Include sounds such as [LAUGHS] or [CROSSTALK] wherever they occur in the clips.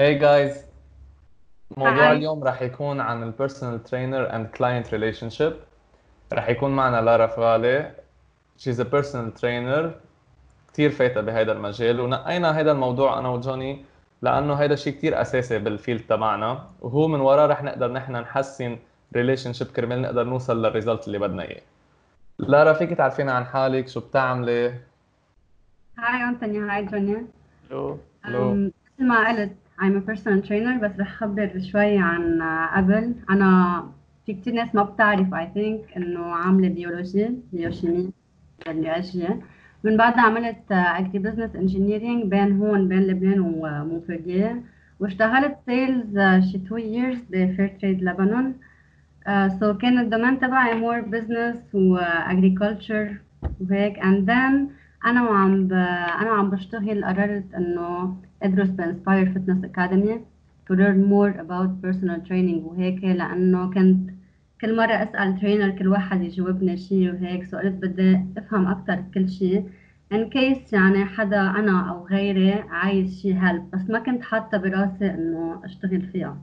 Hey guys. موضوعنا اليوم راح يكون عن ال personal trainer and client relationship. راح يكون معنا لارا فغالي. She's a personal trainer. كتير فايتة بهيدا المجال. ونقينا هيدا الموضوع أنا وجوني لأنه هيدا شيء كتير أساسي بال field تبعنا. وهو من وراه رح نقدر نحن نحسن relationship كرمال نقدر نوصل لل result اللي بدنا إياه. لارا فيك تعرفينا عن حالك؟ شو بتعملي؟ هاي أنتوني هاي جونيا. ألو أم، مثل ما قلت I'm a personal trainer بس رح خبر شوي عن قبل أنا في كتير ناس ما بتعرف I think إنه عاملة بيولوجي بيوشيمي بالبيولوجيا من بعدها عملت أجري بزنس انجينيرينج بين هون بين لبنان ومونفرديه واشتغلت سيلز شي 2 years بفير تريد لبنان سو كان الدومين تبعي مور بزنس واجريكلتشر وهيك. And then أنا وعم ب... أنا وعم بشتغل قررت إنه ادرس ب Inspire Fitness Academy to learn more about personal training وهيك لأنه كنت كل مرة أسأل trainer كل واحد يجاوبني شيء وهيك so قلت بدي أفهم أكثر بكل شيء in case يعني حدا أنا أو غيري عايز شيء help بس ما كنت حاطة براسي إنه أشتغل فيها.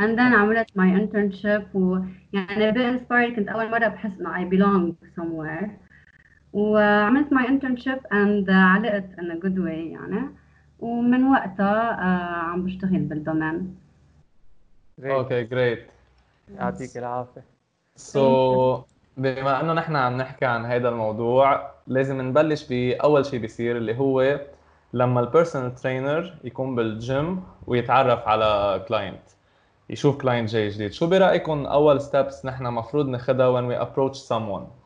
And then عملت my internship ويعني ب Inspire كنت أول مرة بحس إنه I belong somewhere. وعملت my internship and علقت in a good way يعني. ومن وقتها آه، عم بشتغل بال domaine. Great. Okay great يعطيك العافية. So بما إنه نحن عم نحكي عن هذا الموضوع لازم نبلش بأول شيء بيصير اللي هو لما ال personal trainer يكون بالجيم ويتعرف على client يشوف client جاي جديد. شو برايكم أول steps نحن مفروض ناخذها when we approach someone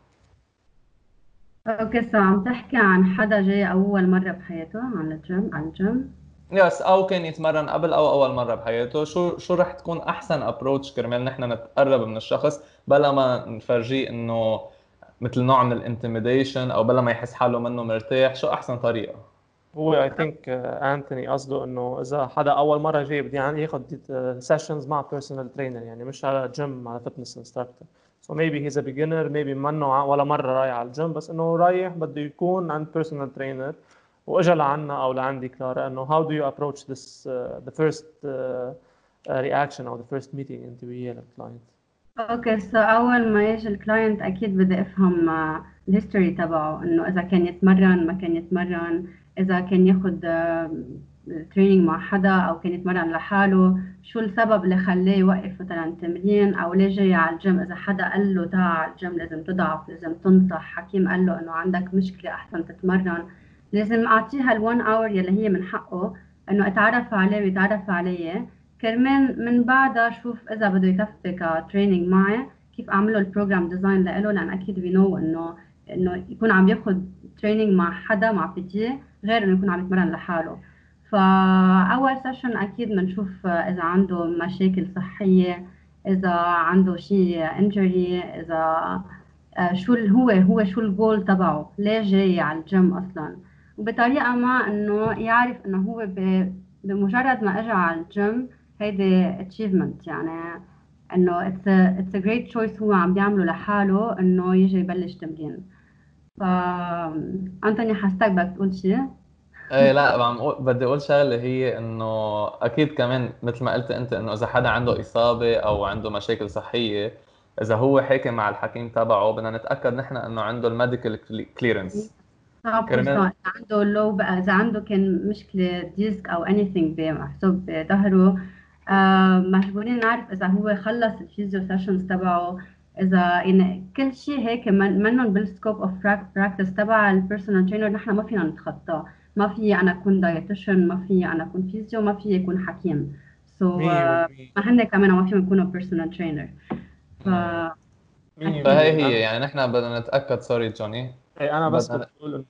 Okay so عم تحكي عن حدا جاي أول مرة بحياته؟ على الجيم على ال gym Yes أو كان يتمرن قبل أو أول مرة بحياته. شو شو رح تكون أحسن approach كرمال نحن نتقرب من الشخص بلا ما نفرجيه إنه مثل نوع من ال intimidation أو بلا ما يحس حاله منه مرتاح؟ شو أحسن طريقة؟ هو I think انتوني قصده إنه إذا حدا أول مرة جاي بده يعني ياخذ sessions مع personal trainer يعني مش على جيم على fitness instructor So maybe he's a beginner maybe منه ولا مرة رايح على الجيم بس إنه رايح بده يكون عند personal trainer وإجا لعنا أو لعندك لارا إنه how do you approach this uh, the first uh, uh, reaction أو the first meeting انت وياه لل client Okay so أول ما يجي ال client أكيد بدي أفهم ال history تبعه إنه إذا كان يتمرن ما كان يتمرن إذا كان ياخد training مع حدا أو كان يتمرن لحاله شو السبب اللي خلاه يوقف مثلا تمرين أو ليه جاي على الجيم؟ إذا حدا قال له تعال على الجيم لازم تضعف لازم تنصح حكيم قال له إنه عندك مشكلة أحسن تتمرن لازم أعطيها ال one hour يلي هي من حقه إنه اتعرف عليه ويتعرف علي كرمال من بعدها شوف إذا بده يكفي ك training معي كيف أعمله ال program design لإله؟ لأن أكيد we know إنه إنه يكون عم ياخد training مع حدا مع PT غير إنه يكون عم يتمرن لحاله. فأول session أكيد بنشوف إذا عنده مشاكل صحية إذا عنده شيء injury إذا آه، شو هو هو شو الجول تبعه ليه جاي على الجيم أصلا؟ وبطريقة ما إنه يعرف إنه هو بمجرد ما اجى على الجيم هيدي achievement. يعني إنه it's a, it's a great choice هو عم بيعمله لحاله إنه يجي يبلش تمرين. ف أنتوني حاسك بدك تقول شيء إيه لا عم أقول- بدي أقول شغلة هي إنه أكيد كمان مثل ما قلت أنت إنه إذا حدا عنده إصابة أو عنده مشاكل صحية إذا هو حاكي مع الحكيم تبعه بدنا نتأكد نحن إنه عنده ال medical clearance كرمال- 100% إذا عنده لو بقى إذا عنده كان مشكلة disc أو anything بمحسوب بظهره آه مجبورين نعرف إذا هو خلص ال physio sessions تبعه إذا يعني كل شيء هيك من منهم بال scope of practice تبع ال personal trainer نحن ما فينا نتخطاه. ما في أنا أكون dietitian ما في أنا أكون physio ما في يكون حكيم. So so, بالمية. ما هن كمان ما فيهم يكونوا personal trainer ف فهي. هي يعني نحن بدنا نتأكد sorry جوني. إيه أنا بس بدنا- بقول إنه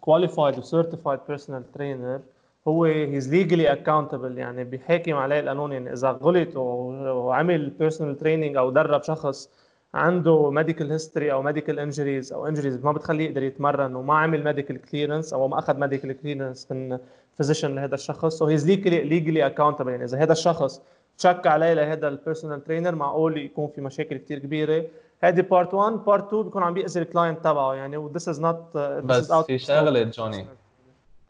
qualified و certified personal trainer هو he's legally accountable يعني بيحاكم عليه القانون. يعني إذا غلط وعمل personal training أو درب شخص عنده medical history أو medical injuries أو injuries ما بتخليه يقدر يتمرن وما عمل medical clearance أو ما أخذ medical clearance من physician لهذا الشخص. so he's legally accountable يعني إذا هذا الشخص تشك عليه لهذا ال personal trainer معقول يكون في مشاكل كثير كبيرة. هذه part 1 part 2 بيكون عم بيأذي ال client تبعه. يعني و this is not uh, this بس في. شغلة جوني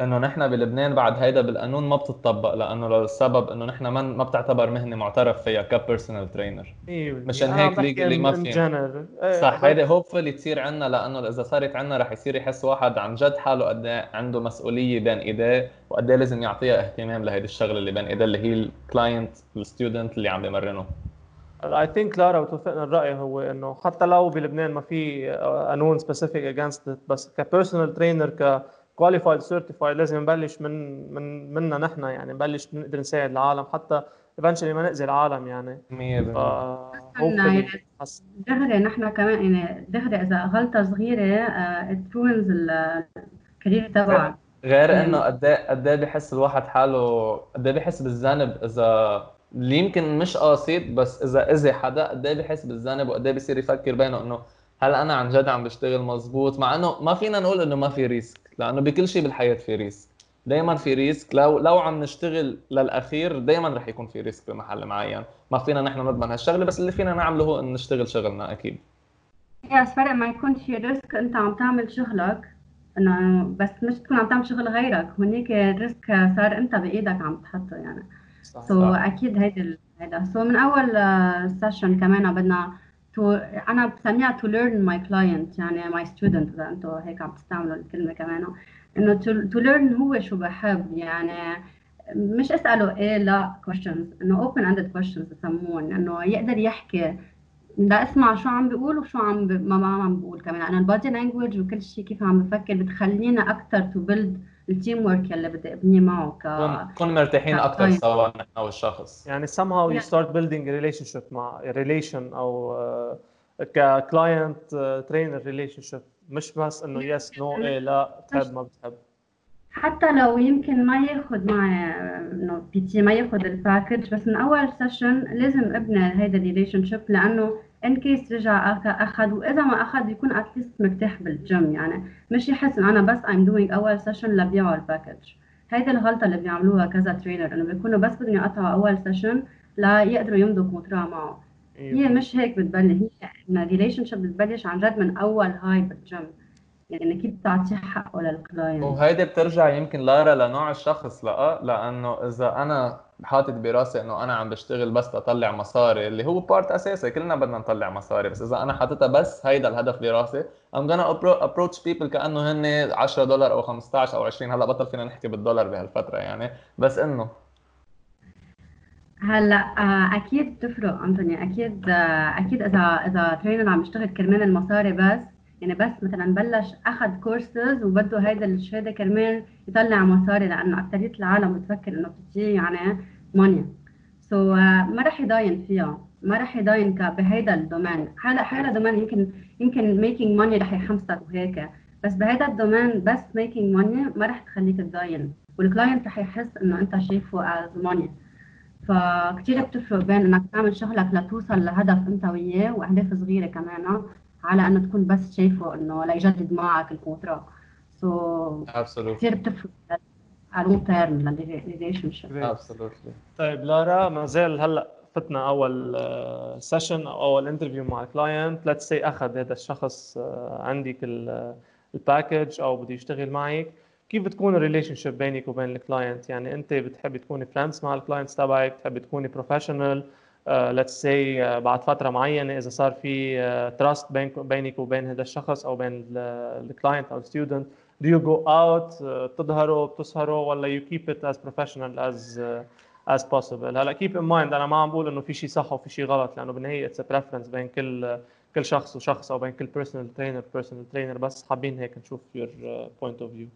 إنه نحن بلبنان بعد هيدا بالقانون ما بتطبق لأنه للسبب إنه نحن ما ما بتعتبر مهنه معترف فيها ك personal trainer مشان هيك legally ما في إيه، صح هيدي hopefully تصير عندنا لأنه إذا صارت عندنا رح يصير يحس واحد عن جد حاله قد إيه عنده مسؤولية بين إيديه وقد إيه لازم يعطيها اهتمام لهيدي الشغلة اللي بين إيديه اللي هي ال client ال student اللي عم بمرنه. I think لارا بتوافقنا الرأي هو إنه حتى لو بلبنان ما في قانون specific against بس ك personal trainer ك qualified certified لازم نبلش من من منا نحن يعني نبلش نقدر نساعد العالم حتى eventually ما نأذي العالم يعني. 100% دغري نحن كمان يعني دغري إذا غلطه صغيرة ruins ال career تبعك. غير إنه قد إيه قد إيه بحس الواحد حاله قد إيه بحس بالذنب اذا اللي يمكن مش قاصد بس إذا اذى حدا قد إيه بحس بالذنب وقد إيه بصير يفكر بينه إنه هل أنا عن جد عم بشتغل مزبوط مع إنه ما فينا نقول إنه ما في risk لأنه بكل شيء بالحياة في risk. دائما في risk. لو لو عم نشتغل للأخير دائما رح يكون في risk بمحل معين. ما فينا نحن نضمن هالشغلة بس اللي فينا نعمله هو انه نشتغل شغلنا أكيد. yes فرق ما يكون في risk أنت عم تعمل شغلك إنه بس مش تكون عم تعمل شغل غيرك. هونيك ال risk صار أنت بإيدك عم تحطه يعني. صح so so, أكيد هيدي هيدا. سو so, من أول session كمان بدنا to أنا بسميها to learn my client يعني my student إذا أنتم هيك عم تستعملوا الكلمة كمان. إنه to learn هو شو بحب يعني مش أسأله إيه لا questions. إنه open ended questions بسمون إنه يقدر يحكي لا أسمع شو عم بيقول وشو عم. ما, ما عم بقول كمان. أنا ال body language وكل شيء كيف عم بفكر بتخلينا أكثر to build ال teamwork يلي بدي ابني معه ك نكون مرتاحين أكثر سوا نحن والشخص. يعني somehow you start building a relationship مع relation أو ك client trainer relationship مش بس إنه yes no إيه لا بتحب ما بتحب. حتى لو يمكن ما ياخذ معي إنه PT ما ياخذ ال package بس من أول session لازم ابني هيدا ال relationship لأنه in case رجع اخذ واذا ما اخذ يكون at least مرتاح بالجيم يعني مش يحس انه أنا بس I'm doing أول session لبيعوا ال package هيدي الغلطة اللي بيعملوها كذا trainer إنه بيكونوا بس بدهم يقطعوا أول session ليقدروا يمضوا contrat معه. هي مش هيك بتبلش هي إن ال relationship بتبلش عن جد من أول هاي بالجيم. يعني كيف تعطيه حقه لل client وهيدي بترجع يمكن لارا لنوع الشخص لأ لأنه إذا أنا حاطط براسي انه أنا عم بشتغل بس لطلع مصاري اللي هو part أساسي. كلنا بدنا نطلع مصاري. بس إذا أنا حاططها بس هيدا الهدف براسي. I'm gonna approach people كأنه هن 10 دولار أو 15 أو 20 هلأ بطل فينا نحكي بالدولار بهالفترة يعني. بس إنه. هلأ آه، أكيد بتفرق أنتوني. أكيد آه، أكيد إذا إذا trainer عم يشتغل كرمال المصاري بس يعني بس مثلا بلش أخذ كورسز وبده هيدا الشهاده كرمال يطلع مصاري لأنه اكثريه العالم بتفكر إنه بتجي يعني money so so, uh, ما رح يضاين فيها ما رح يضاين بهيدا الدومين هلا هيدا دومين يمكن يمكن making money رح يحمسك وهيك. بس بهيدا ال domaine بس making money ما رح تخليك تضاين. وال client رح يحس إنه أنت شايفه as money فكتير بتفرق بين إنك تعمل شغلك لتوصل لهدف أنت وياه وأهداف صغيرة كمان على أنه تكون بس شايفه إنه ليجدد معك ال contrat so so كثير بتفرق على long term لل relationship طيب لارا ما زال هلأ فتنا أول session أو أول interview مع client let's say أخذ هذا الشخص آه، عندك ال package أو بده يشتغل معك. كيف بتكون ال relationship بينك وبين الكلاينت يعني أنت بتحبي تكوني friends مع ال clients تبعك بتحبي تكوني professional let's say بعد فترة معينة إذا صار في trust uh, بينك وبين هذا الشخص أو بين ال client أو ال student do you go out بتظهروا بتسهروا ولا you keep it as professional as as possible هلا keep in mind أنا ما عم بقول إنه في شيء صح وفي شيء غلط لأنه بالنهاية it's a preference بين كل كل شخص وشخص أو بين كل personal trainer personal trainer بس حابين هيك نشوف your point of view.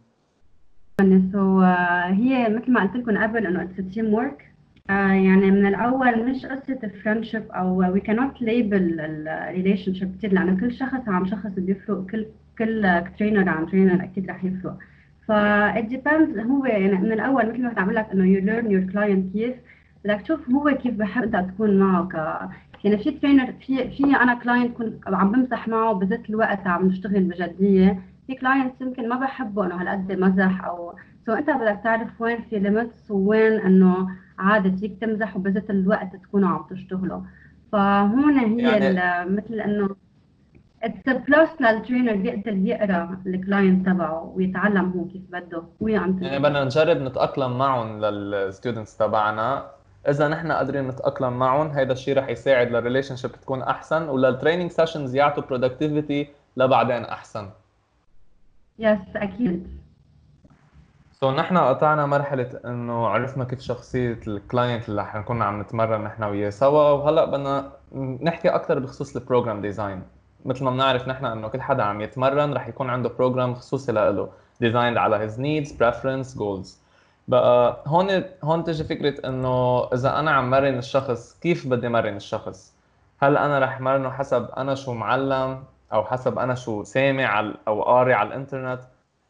so uh, هي مثل ما قلت لكم قبل إنه it's teamwork يعني من الأول مش قصة ال friendship أو وي كانوت ليبل الريليشن شيب كثير لأنه كل شخص عن شخص بيفرق كل كل trainer عن trainer أكيد رح يفرق. ف it depends هو يعني من الأول مثل ما كنت عم لك إنه you learn your client كيف بدك تشوف هو كيف بحب تكون معه ك يعني في trainer في في أنا client كنت عم بمزح معه بذات الوقت عم نشتغل بجدية في clients يمكن ما بحبوا إنه هالقد مزح أو so أنت بدك تعرف وين في limits وين إنه عادي فيك تمزح وبذات الوقت تكونوا عم تشتغلوا. فهون هي يعني مثل إنه it's plus لل trainer بيقدر يقرأ ال client تبعه ويتعلم هو كيف بده. ويعمل يعني بدنا نجرب نتأقلم معهم لل students تبعنا. إذا نحن قادرين نتأقلم معهم هذا الشيء رح يساعد لل relationship تكون أحسن ولل training sessions يعطوا productivity لبعدين أحسن. yes أكيد. so so, نحن قطعنا مرحلة إنه عرفنا كيف شخصية ال client اللي رح نكون عم نتمرن نحن وياه سوا وهلأ بدنا نحكي أكثر بخصوص ال program design مثل ما بنعرف نحن إنه كل حدا عم يتمرن رح يكون عنده program خصوصي له designed على his needs preference goals بقى هون هون تجي فكرة إنه إذا أنا عم مرن الشخص كيف بدي مرن الشخص؟ هل أنا رح مرنه حسب أنا شو متعلم أو حسب أنا شو سامع أو قاري على الإنترنت؟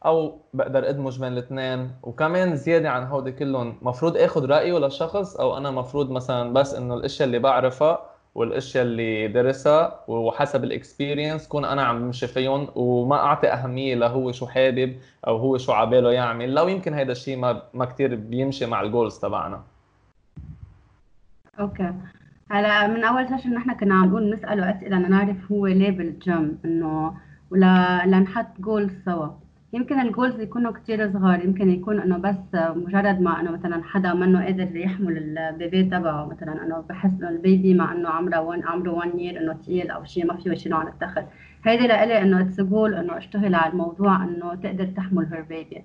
أو بقدر أدمج بين الاثنين. وكمان زيادة عن هودي كلهم مفروض آخذ رايه للشخص أو أنا مفروض مثلا بس إنه الإشياء اللي بعرفها والإشياء اللي درسها وحسب ال experience كون أنا عم بمشي فيهم وما أعطي أهمية لهو شو حابب أو هو شو عباله يعمل. لو يمكن هذا الشيء ما ما كثير بيمشي مع ال goals تبعنا. okay. هلا من أول session نحن كنا عم نقول نسأله أسئلة لنعرف هو ليه بالجيم إنه ولا لنحط goals سوا. يمكن ال goals يكونوا كتير صغار يمكن يكون إنه بس مجرد ما إنه مثلا حدا منه قادر يحمل ال baby تبعه مثلا إنه بحس إنه ال baby مع إنه عمره one عمره 1 year إنه ثقيل أو شيء ما فيه يشيله عن التخت هيدي لإلي إنه it's goal إنه اشتغل على الموضوع إنه تقدر تحمل her baby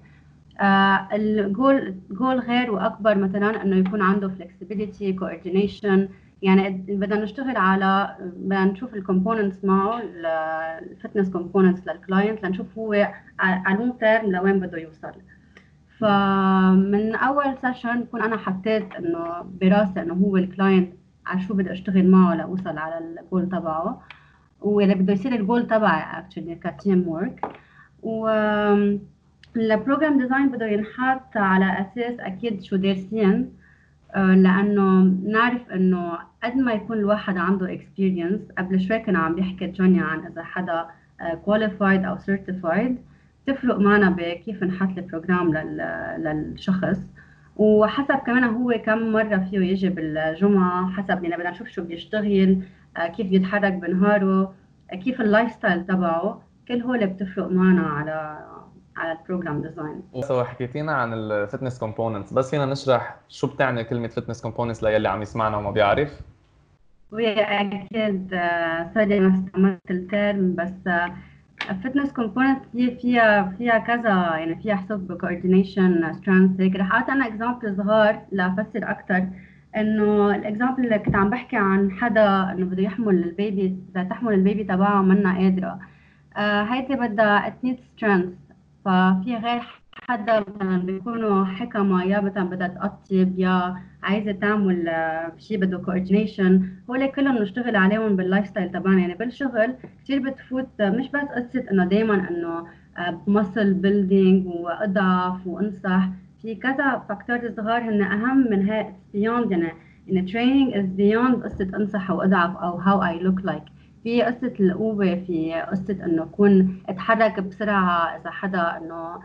ال goal goal غير وأكبر مثلا إنه يكون عنده flexibility coordination يعني بدنا نشتغل على بدنا نشوف ال components معه ال fitness components لل client لنشوف هو على long term لوين بده يوصل. فمن أول session بكون أنا حطيت إنه براسي إنه هو ال client على شو بدي أشتغل معه لأوصل على الجول تبعه. واللي بده يصير الجول تبعي actually ك teamwork و ال program design بده ينحط على أساس أكيد شو دارسين لأنه نعرف إنه قد ما يكون الواحد عنده experience قبل شوي كنا عم بيحكي جونيا عن إذا حدا qualified أو certified تفرق معنا بكيف نحط ال program للشخص. وحسب كمان هو كم مرة فيه يجي بالجمعة حسب يعني بدنا نشوف شو بيشتغل آه، كيف بيتحرك بنهاره آه، كيف ال lifestyle تبعه. كل هول بتفرق معنا على على ال program design so حكيتينا عن ال fitness components بس فينا نشرح شو بتعني كلمة fitness components للي عم يسمعنا وما بيعرف. أكيد sorry ما استعملت ال term بس fitness component هي فيها فيها كذا يعني فيها حسب coordination strength هيك. رح أعطي أنا example صغار لأفسر أكثر إنه ال example اللي كنت عم بحكي عن حدا إنه بده يحمل ال baby بدها تحمل ال baby تبعها منا قادره آه هيدي بدها it needs strength ففي غير حدا مثلا بيكونوا حكمة يا مثلا بدها تقطب يا عايزة تعمل آه، شيء بده coordination هول كلهم نشتغل عليهم بال lifestyle تبعنا. يعني بالشغل كثير بتفوت آه، مش بس قصة إنه دائما إنه muscle building وأضعف وأنصح. في كذا factor صغار هن أهم من هيك beyond يعني and training is beyond قصة أنصح واضعف أو how I look like في قصة القوة في قصة إنه اكون اتحرك بسرعة إذا حدا إنه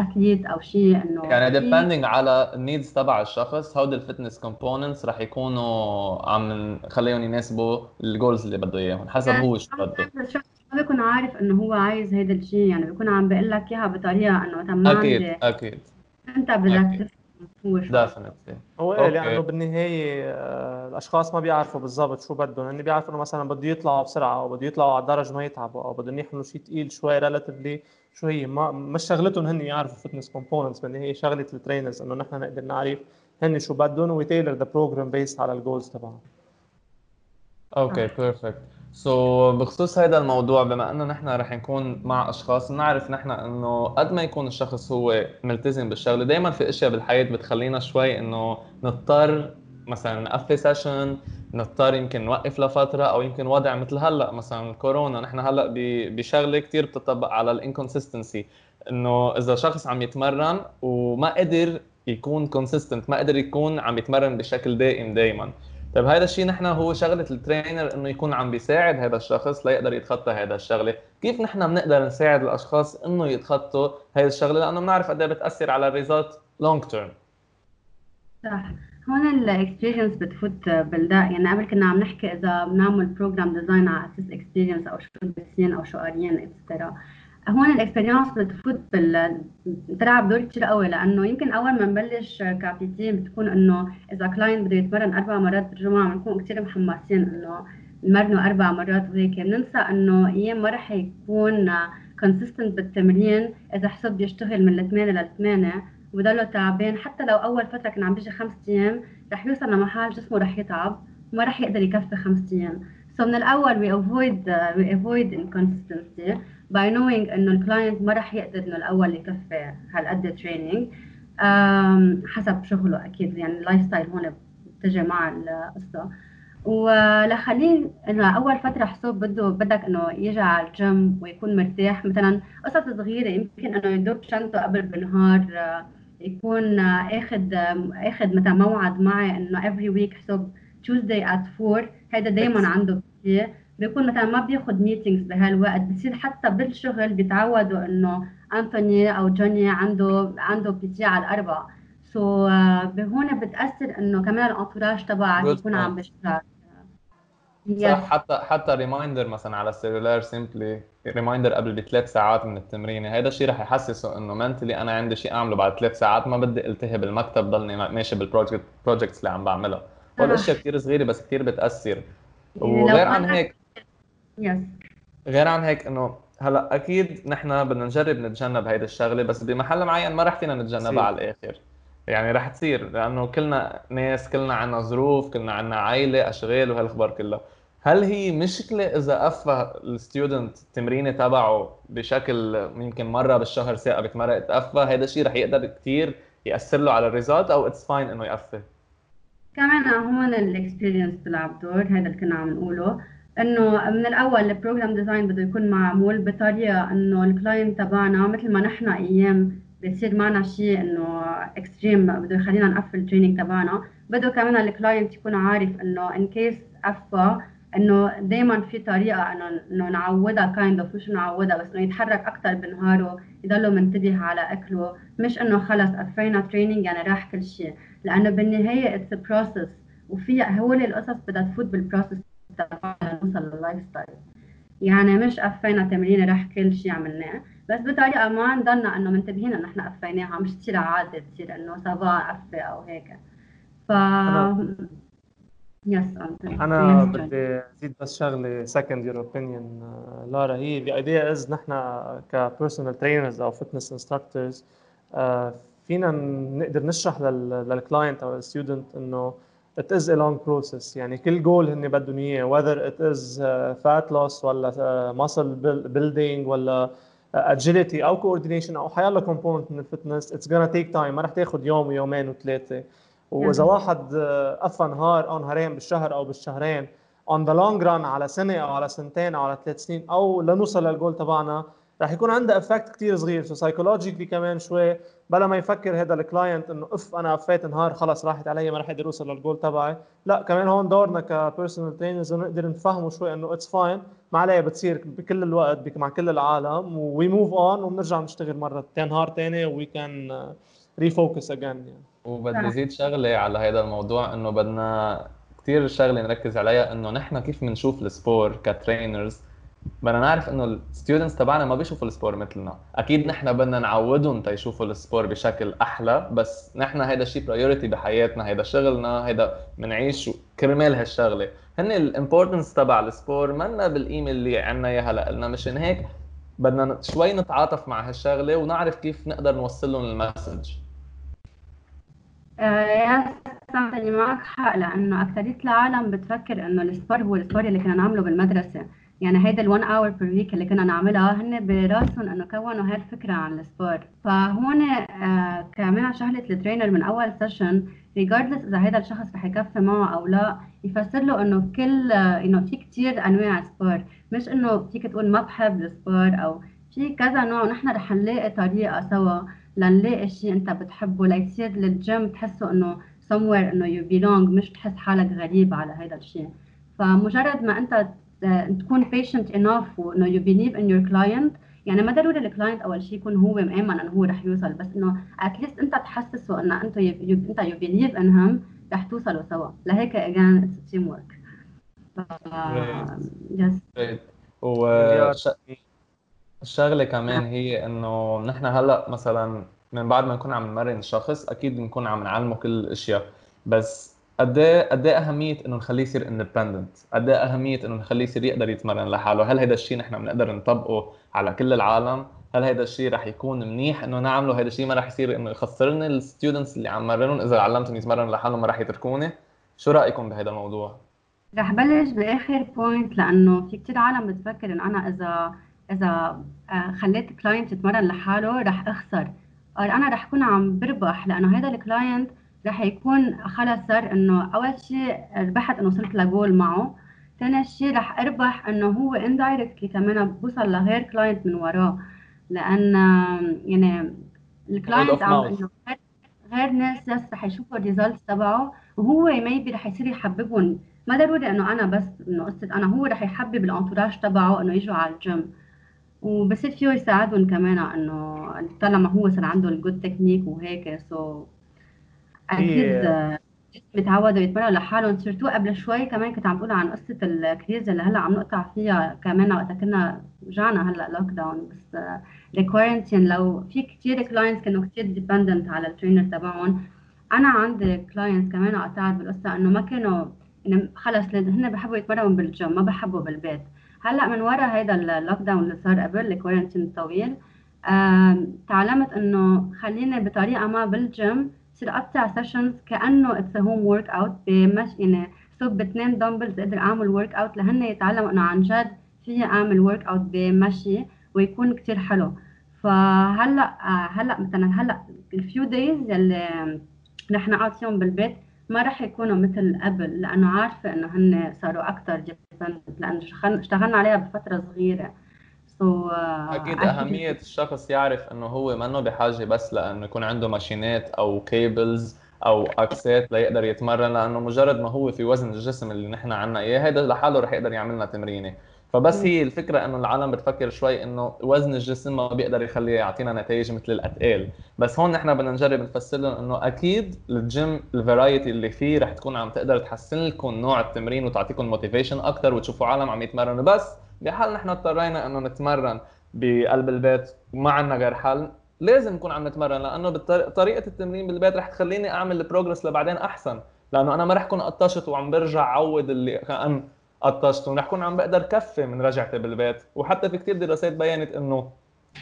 athlete آه، أو شيء إنه يعني depending على ال needs تبع الشخص هودي ال fitness components رح يكونوا عم نخليهم يناسبوا ال goals اللي بده إياهم حسب يعني هو شو بده. ما بيكون عارف إنه هو عايز هيدا الشيء يعني بيكون عم بيقول لك إياها بطريقة إنه مثلا ما أكيد أكيد. انت بدك هو هو إيه لأنه بالنهاية آه، الأشخاص ما بيعرفوا بالضبط شو بدهم. هن بيعرفوا إنه مثلا بده يطلعوا بسرعة أو بده يطلعوا على الدرج ما يتعبوا أو بدهم يحملوا شيء ثقيل شوي relatively شو هي؟ ما مش شغلتهم هن يعرفوا fitness components بالنهاية شغلة ال trainers إنه نحن نقدر نعرف هن شو بدهم. we tailor the program based على ال goals تبعهم. okay perfect so, بخصوص هذا الموضوع بما إنه نحن رح نكون مع أشخاص بنعرف نحن إنه قد ما يكون الشخص هو ملتزم بالشغلة دائما في أشياء بالحياة بتخلينا شوي إنه نضطر مثلا نقفي session نضطر يمكن نوقف لفترة أو يمكن وضع مثل هلأ مثلا كورونا نحن هلأ بشغلة كثير بتطبق على ال inconsistency إنه إذا شخص عم يتمرن وما قدر يكون consistent ما قدر يكون عم يتمرن بشكل دائم دائما طيب هذا الشيء نحن هو شغلة ال trainer إنه يكون عم بيساعد هذا الشخص ليقدر يتخطى هذا الشغلة، كيف نحن بنقدر نساعد الأشخاص إنه يتخطوا هذه الشغلة؟ لأنه بنعرف قد إيه بتأثر على ال result long term. صح. هون ال experience بتفوت بالداء. يعني قبل كنا عم نحكي إذا بنعمل program design على أساس experience أو شو دارسين أو شو قاريين extra هون ال experience بتفوت بال بتلعب دور كثير قوي لأنه يمكن أول ما نبلش ك PTs بتكون إنه إذا client بده يتمرن أربع مرات بالجمعة بنكون كثير محمسين إنه نمرنه أربع مرات وهيك. بننسى إنه أيام ما رح يكون consistent بالتمرين إذا حسب يشتغل من الثمانية للثمانية وبضله تعبان حتى لو أول فترة كان عم بيجي خمس أيام رح يوصل لمحل جسمه رح يتعب وما رح يقدر يكفي خمس أيام. so من الأول avoid uh, we avoid inconsistency. By knowing إنه ال client ما رح يقدر إنه الأول يكفي هالقد training حسب شغله أكيد يعني ال lifestyle هون بتجي مع القصة. ولخليه إنه أول فترة حسوب بده بدك إنه يجي على الجيم ويكون مرتاح. مثلا قصص صغيرة يمكن إنه يضب شنطته قبل بالنهار يكون اخذ اخذ مثلا موعد معي إنه every week حسب Tuesday at 4 هذا دائما عنده شيء بيكون مثلا ما بياخذ meetings بهالوقت بصير حتى بالشغل بيتعودوا إنه أنتوني أو جوني عنده عنده PT على الاربع so so, uh, هون بتأثر إنه كمان ال entourage تبعك يكون عم بيشتغل. صح حتى حتى reminder مثلا على ال cellulaire simply reminder قبل بثلاث ساعات من التمرين. هذا الشيء رح يحسسه إنه mentally أنا عندي شيء أعمله بعد ثلاث ساعات ما بدي التهي بالمكتب ضلني ماشي بال project projects اللي عم بعملها هول أشياء كثير صغيرة بس كثير بتأثر. وغير عن هيك يس غير عن هيك إنه هلأ أكيد نحن بدنا نجرب نتجنب هيدي الشغلة بس بمحل معين ما رح فينا نتجنبها على الآخر. يعني رح تصير لأنه كلنا ناس كلنا عنا ظروف كلنا عنا عائلة أشغال وهالأخبار كلها. هل هي مشكلة إذا قفى الستودنت التمرينة تبعه بشكل يمكن مرة بالشهر ثاقبت مره اتقفى هذا الشيء رح يقدر كثير يأثر له على ال result أو it's fine إنه يقفى كمان هون ال experience بتلعب دور هذا اللي كنا عم نقوله. إنه من الأول ال program design بده يكون معمول بطريقة إنه ال client تبعنا مثل ما نحن أيام بيصير معنا شيء إنه extreme بده يخلينا نقفل ال training تبعنا. بده كمان ال client يكون عارف إنه in case قفى إنه دائما في طريقة إنه نعودها kind of مش نعودها بس إنه يتحرك أكثر بنهاره يضله منتبه على أكله. مش إنه خلص قفينا training يعني راح كل شيء. لأنه بالنهاية it's process وفيها هول القصص بدها تفوت بال process تبعنا. نوصل لل lifestyle يعني مش قفينا تمرين راح كل شيء عملناه بس بطريقة ما نضلنا إنه منتبهين إنه إحنا قفيناها مش تصير عادة تصير إنه ça va قفه أو هيك. ف yes أنا بدي أزيد بس شغلة second your opinion لارا هي the idea is نحن ك personal trainers أو fitness instructors فينا نقدر نشرح لل client أو لل student إنه it is a long process. يعني كل جول هن بدهم إياه. Whether it is uh, fat loss ولا uh, muscle building ولا agility أو coordination أو حيالله component من ال fitness it's gonna take time. ما رح تاخذ يوم ويومين وثلاثة. وإذا واحد قفى نهار أو نهارين بالشهر أو بالشهرين on the long run على سنة أو على سنتين أو على ثلاث سنين أو لنوصل للجول تبعنا رح يكون عندها effect كثير صغير. so psychologically كمان شوي بلا ما يفكر هذا ال client إنه if أنا قفيت نهار خلص راحت علي ما رح أقدر اوصل للجول تبعي. لا كمان هون دورنا ك personal trainers نقدر نفهمه شوي إنه it's fine ما عليها بتصير بكل الوقت مع كل العالم. we move on وبنرجع نشتغل مرة نهار ثاني we can refocus again يعني وبدي زيد شغلة على هذا الموضوع إنه بدنا كثير شغلة نركز عليها إنه نحن كيف بنشوف ال sport ك trainers بدنا نعرف إنه ال students تبعنا ما بيشوفوا ال sport مثلنا. أكيد نحن بدنا نعودهم تيشوفوا ال sport بشكل أحلى بس نحن هيدا الشيء priority بحياتنا هيدا شغلنا هيدا بنعيش كرمال هالشغلة. هن ال importance تبع ال sport منا بال image اللي عنا إياها هلا مشان هيك بدنا شوي نتعاطف مع هالشغلة ونعرف كيف نقدر نوصل لهم ال message. يا سامي معك حق لأنه اكثريه العالم بتفكر إنه ال sport هو ال sport اللي كنا نعمله بالمدرسة. يعني هيدا ال1 hour per week اللي كنا نعملها هن براسهم إنه كونوا هاي الفكرة عن ال sport فهون آه كمان شغلة ال trainer من أول session regardless إذا هذا الشخص رح يكفي معه أو لا يفسر له إنه كل انه في كثير أنواع sport مش إنه فيك تقول ما بحب ال sport أو في كذا نوع ونحن رح نلاقي طريقة سوا لنلاقي شيء أنت بتحبه. ليصير للجيم تحسه إنه somewhere إنه you belong مش تحس حالك غريب على هذا الشيء فمجرد ما أنت تكون patient enough وإنه you believe in your client. يعني ما ضروري ال client أول شيء يكون هو مآمن إنه هو رح يوصل بس إنه at least أنت تحسسه إنه انت you أنت you believe in him رح توصلوا سوا. لهيك again it's teamwork yes و الشغلة كمان هي إنه نحن هلأ مثلا من بعد ما نكون عم نمرن شخص أكيد بنكون عم نعلمه كل الأشياء بس قد إيه قد إيه أهمية إنه نخليه يصير independent قد إيه أهمية إنه نخليه يصير يقدر يتمرن لحاله؟ هل هذا الشيء نحن بنقدر نطبقه على كل العالم؟ هل هذا الشيء رح يكون منيح إنه نعمله؟ هذا الشيء ما رح يصير إنه يخسرني ال students اللي عم مرنهم إذا علمتهم يتمرنوا لحالهم ما رح يتركوني؟ شو رأيكم بهذا الموضوع؟ رح بلش بآخر point لأنه في كثير عالم بتفكر إنه أنا اذا إذا آه، خليت client يتمرن لحاله رح أخسر. أنا رح أكون عم بربح لأنه هذا ال client رح يكون خلص صار إنه أول شيء ربحت إنه وصلت لجول معه. ثاني شيء رح أربح إنه هو indirectly كمان بوصل لغير client من وراه. لأن يعني ال client عم إنه غير ناس بس رح يشوفوا ال results تبعه. وهو maybe رح يصير يحببهم. ما ضروري إنه أنا بس إنه قصه أنا هو رح يحبب ال entourage تبعه إنه يجوا على الجيم. وبصير فيه يساعدهم كمان إنه طالما هو صار عنده ال good technique وهيك. so أكيد. متعودوا يتمرنوا لحالهم surtout قبل شوي كمان كنت عم بقول عن قصة ال crise اللي هلأ عم نقطع فيها كمان وقت كنا رجعنا هلأ lockdown بس ال quarantine لو في كثير clients كانوا كثير dependent على ال trainer تبعهم. أنا عندي clients كمان قطعت بالقصة إنه ما كانوا يعني خلص هن بحبوا يتمرنوا بالجيم ما بحبوا بالبيت. هلأ من ورا هيدا ال lockdown اللي صار قبل ال quarantine الطويل تعلمت إنه خليني بطريقة ما بالجيم صير اقطع sessions كأنه it's home workout بمش يعني صوب باثنين dumbbells أقدر أعمل workout لهن يتعلموا إنه عن جد في أعمل workout بمشي ويكون كثير حلو. فهلأ هلأ مثلا هلأ ال few days يلي رح نقعد فيهم بالبيت ما رح يكونوا مثل قبل لأنه عارفة إنه هن صاروا أكثر dependent لأنه اشتغلنا عليها بفترة صغيرة. so uh, أكيد أهمية الشخص يعرف إنه هو منه بحاجة بس لأنه يكون عنده machine ات أو cables أو access ات ليقدر يتمرن لأنه مجرد ما هو في وزن الجسم اللي نحن عنا إياه هذا لحاله رح يقدر يعمل لنا تمرينة. فبس هي الفكرة إنه العالم بتفكر شوي إنه وزن الجسم ما بيقدر يخليه يعطينا نتائج مثل الاثقال بس هون نحن بدنا نجرب نفسر لهم إنه أكيد ال gym ال variety اللي فيه رح تكون عم تقدر تحسن لكم نوع التمرين وتعطيكم motivation أكثر وتشوفوا عالم عم يتمرنوا. بس بحال نحن اضطرينا إنه نتمرن بقلب البيت وما عندنا غير حل. لازم نكون عم نتمرن لأنه طريقة التمرين بالبيت رح تخليني أعمل البروجرس لبعدين أحسن. لأنه أنا ما رح أكون قطشت وعم برجع عوض اللي كأن قطشت ورح أكون عم بقدر كفي من رجعتي بالبيت. وحتى في كثير دراسات بينت إنه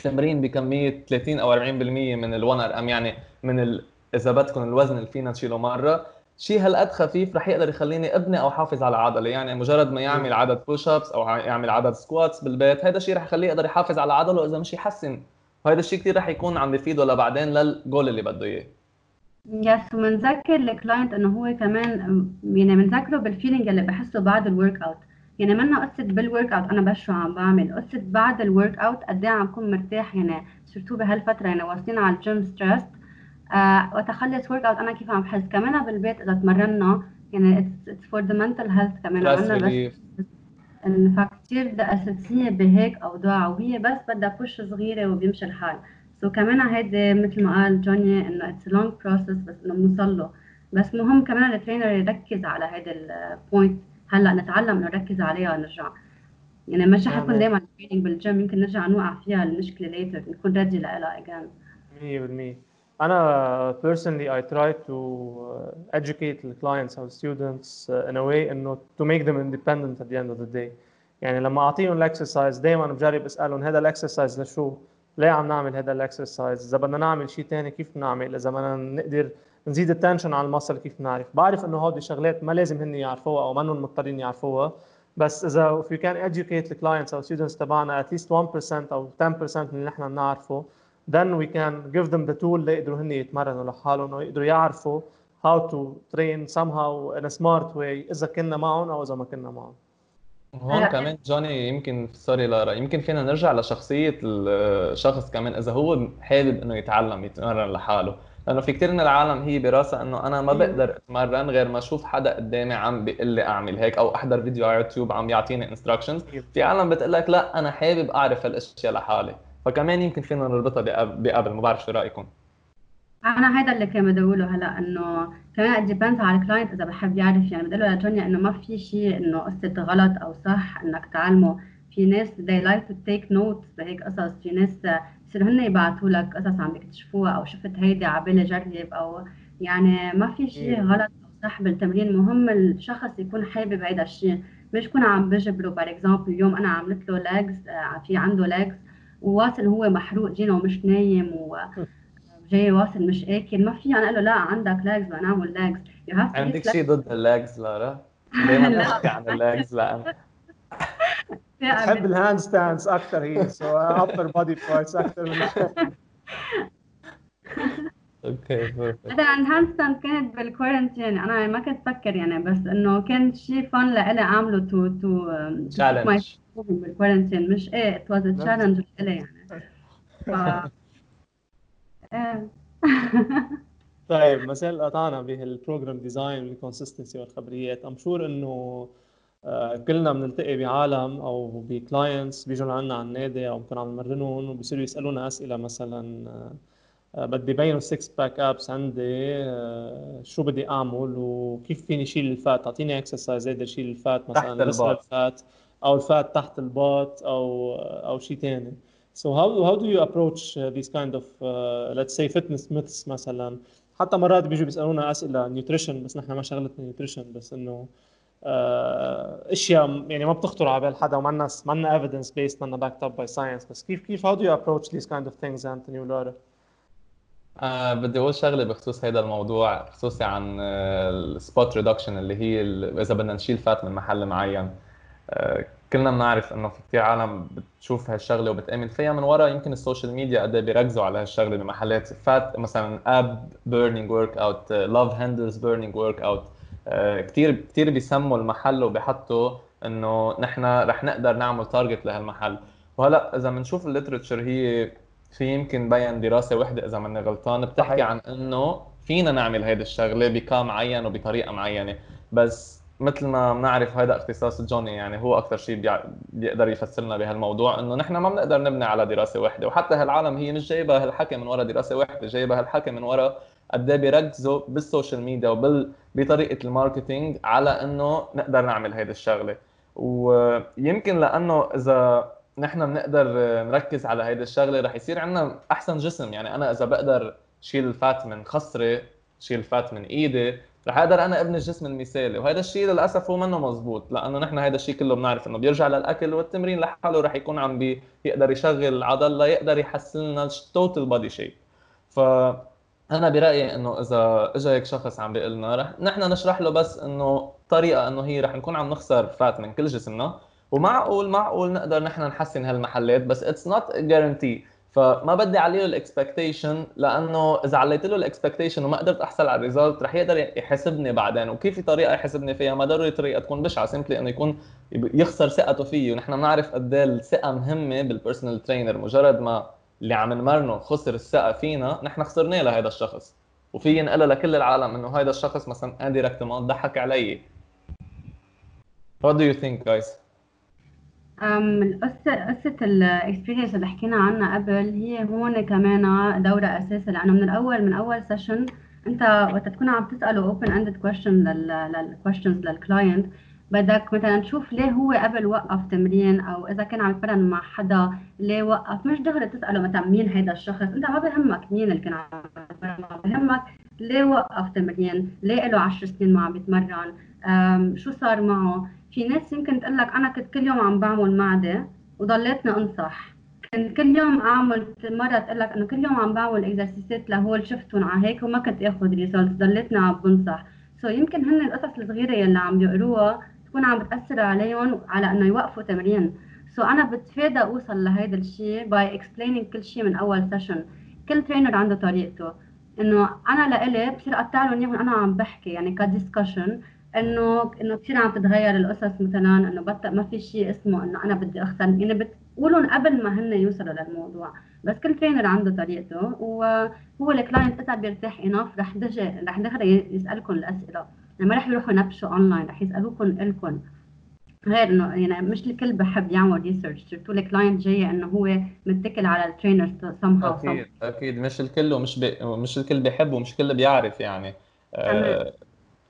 تمرين بكمية 30 أو 40% من ال1 RM يعني من ال... إذا بدكم الوزن اللي فينا نشيله مرة شيء هالقد خفيف رح يقدر يخليني ابني أو حافظ على عضله يعني مجرد ما يعمل عدد push ups أو يعمل عدد squats بالبيت هذا الشيء رح يخليه يقدر يحافظ على عضله إذا مش يحسن. وهذا الشيء كثير رح يكون عم بيفيده لبعدين للجول اللي بده إياه. yes ومنذكر ال client إنه هو كمان يعني بنذكره بال feeling اللي بحسه بعد ال work out يعني منا قصة بال work out أنا بس شو عم بعمل؟ قصة بعد ال work out قد إيه عم كون مرتاح؟ يعني surtout بهالفترة يعني واصلين على ال gym stressed وقت اخلص work out أنا كيف عم بحس؟ كمان بالبيت إذا تمرنا يعني it's for the mental health كمان. عنا بس فكتير أساسية بهيك أوضاع وهي بس بدها push صغيرة وبيمشي الحال. so كمان هيدي مثل ما قال جوني إنه it's long process بس إنه بنوصل له. بس مهم كمان ال trainer يركز على هيدا ال point هلأ نتعلم إنه نركز عليها ونرجع. يعني مش رح يكون دائما بالجيم يمكن نرجع نوقع فيها المشكلة later نكون ready لها again 100% أنا personally I try to educate the clients or students in a way إنه to make them independent at the end of the day يعني لما أعطيهم ال exercise دائما بجرب أسألهم هذا ال exercise لشو؟ ليه عم نعمل هذا ال exercise؟ إذا بدنا نعمل شيء ثاني كيف نعمل؟ إذا بدنا نقدر نزيد ال tension على ال muscle كيف نعرف؟ بعرف إنه هودي شغلات ما لازم هن يعرفوها أو منهم مضطرين يعرفوها بس إذا if you can educate the clients أو students تبعنا at least 1% أو 10% من اللي نحن بنعرفه then we can give them the tool. ليقدروا هن يتمرنوا لحالهم ويقدروا يعرفوا how to train somehow in a smart way إذا كنا معهم أو إذا ما كنا معهم. هون كمان جوني يمكن sorry لارا يمكن فينا نرجع لشخصية الشخص كمان إذا هو حابب إنه يتعلم يتمرن لحاله. لأنه في كثير من العالم هي براسها إنه أنا ما بقدر أتمرن غير ما أشوف حدا قدامي عم بيقول لي أعمل هيك أو أحضر فيديو على يوتيوب عم يعطيني instructions في عالم بتقول لك لا أنا حابب أعرف هالأشياء لحالي. فكمان يمكن فينا نربطها بقبل ما بعرف شو رأيكم. أنا هذا اللي كان بدي أقوله هلأ إنه كمان depends على ال client إذا بحب يعرف. يعني بدي له لجونيا إنه ما في شيء إنه قصة غلط أو صح إنك تعلمه. في ناس they like to take notes بهيك قصص. في ناس بصيروا هن يبعثوا لك قصص عم يكتشفوها أو شفت هيدي على بالي جرب أو يعني ما في شيء غلط أو صح بالتمرين. مهم الشخص يكون حابب هيدا الشيء. مش كون عم بجبره. par exemple اليوم أنا عملت له legs في عنده legs وواصل هو محروق جينا ومش نايم و [LAUGHS] جاي واصل مش آكل. ما في أنا أقول له لا عندك legs بدنا نعمل legs عندك شيء ضد ال legs لارا؟ دائما نحكي [LAUGHS] عن ال legs لأن [LAUGHS] بحب ال hand stands أكثر هي so upper body parts أكثر من okay هذا ال hand stand كانت بال quarantine أنا ما كنت أفكر يعني بس إنه كان شيء fun لإلي أعمله to to challenge بال quarantine مش إيه it was challenge لإلي يعني. [LAUGHS] ف... [LAUGHS] إيه. طيب مثلا قطعنا بهال program design وال consistency والخبريات. I'm sure إنه آه، كلنا بنلتقي بعالم أو ب clients بيجوا لعنا على النادي أو بنكون عم نمرنهم وبصيروا يسألونا أسئلة مثلا آه، بدي بين ال six pack abs عندي آه، شو بدي أعمل وكيف فيني شيل ال fat؟ أعطيني exercise أقدر شيل ال fat مثلا تحت الباط. أو ال fat تحت الباط أو أو شيء ثاني So how how do you approach uh, these kind of uh, let's say fitness myths مثلا؟ حتى مرات بيجوا بيسألونا أسئلة nutrition بس نحن ما شغلتنا nutrition بس إنه آه، أشياء يعني ما بتخطر على بال حدا وما لنا ما لنا evidence based ما لنا back up by science بس كيف كيف how do you approach these kind of things انتوني ولارا؟ آه بدي أقول شغلة بخصوص هذا الموضوع خصوصي عن ال spot reduction اللي هي إذا بدنا نشيل fat من محل معين. آه كلنا بنعرف إنه في كثير عالم بتشوف هالشغلة وبتأمن فيها. من وراء يمكن ال social media قد بيركزوا على هالشغلة بمحلات. fat مثلا ab burning work out love handles burning work out كثير كثير بيسموا المحل وبيحطوا إنه نحن رح نقدر نعمل target لهالمحل. وهلأ إذا بنشوف ال literature هي في يمكن بين دراسة وحدة إذا ماني غلطان بتحكي. عن إنه فينا نعمل هيدي الشغلة بكام معين وبطريقة معينة. بس مثل ما بنعرف هذا اختصاص جوني يعني هو أكثر شيء بيقدر يفسرنا بهالموضوع إنه نحن ما بنقدر نبني على دراسة واحدة وحتى هالعالم هي مش جايبة هالحكي من وراء دراسة واحدة جايبة هالحكي من وراء قد إيه بيركزوا بال social media وبال بطريقة ال marketing على إنه نقدر نعمل هيدي الشغلة. ويمكن لأنه إذا نحن بنقدر نركز على هيدي الشغلة رح يصير عندنا أحسن جسم. يعني أنا إذا بقدر شيل ال fat من خصري شيل ال fat من إيدي رح أقدر أنا أبني الجسم المثالي وهذا الشيء للأسف هو منه مزبوط لأنه نحن هذا الشيء كله بنعرف إنه بيرجع للأكل والتمرين لحاله رح يكون عم بيقدر يشغل عضله يقدر يحسن لنا ال total body shape ف أنا برأيي إنه إذا اجى هيك شخص عم بيقول لنا رح نحن نشرح له بس إنه طريقة إنه هي رح نكون عم نخسر fat من كل جسمنا ومعقول معقول نقدر نحن نحسن هالمحلات بس it's not guaranteed فما بدي عليه له ال expectation لأنه إذا عليت له ال expectation وما قدرت أحصل على ال result رح يقدر يحاسبني بعدين. وكيف في طريقة يحاسبني فيها؟ ما ضروري طريقة تكون بشعة simply إنه يكون يخسر ثقته فيي ونحن بنعرف قد إيه الثقة مهمة بال personal trainer مجرد ما اللي عم نمرنه خسر الثقة فينا نحن خسرناه لهذا الشخص. وفي ينقلها لكل العالم إنه هذا الشخص مثلا indirectement ضحك علي. What do you think guys؟ القصة قصة ال experience اللي حكينا عنها قبل هي هون كمان دورة أساسية لأنه من الأول من أول session أنت وقت تكون عم تسأله open ended question لل questions لل client بدك مثلا تشوف ليه هو قبل وقف تمرين أو إذا كان عم يتمرن مع حدا ليه وقف مش دغري تسأله مثلا مين هيدا الشخص أنت ما بهمك مين اللي كان عم يتمرن بهمك ليه وقف تمرين ليه له 10 سنين ما عم يتمرن شو صار معه؟ في ناس يمكن تقول لك أنا كنت كل يوم عم بعمل معدة وضليتني أنصح. كنت كل يوم أعمل مرة تقول لك إنه كل يوم عم بعمل exercise ات لهول شفتهم على هيك وما كنت آخذ result ضليتني عم بنصح. so so يمكن هن القصص الصغيرة يلي عم بيقروها تكون عم بتأثر عليهم على إنه يوقفوا تمرين. so so أنا بتفادى أوصل لهيدا الشيء by explaining كل شيء من أول session كل trainer عنده طريقته. إنه أنا لإلي بصير اقطع لهم إياهم أنا عم بحكي يعني ك discussion إنه إنه كثير عم تتغير القصص مثلا إنه بط... ما في شيء اسمه إنه أنا بدي اخسر يعني بتقولهم قبل ما هن يوصلوا للموضوع بس كل trainer عنده طريقته. وهو ال client إذا بيرتاح enough رح دجي رح دغري يسألكم الأسئلة. يعني ما رح يروحوا ينبشوا اونلاين رح يسألوكم إلكم. غير إنه يعني مش الكل بحب يعمل research صرتوا ال client جاي إنه هو متكل على ال trainer somehow أكيد أكيد. مش الكل ومش بي... مش الكل بيحب ومش الكل بيعرف يعني. آه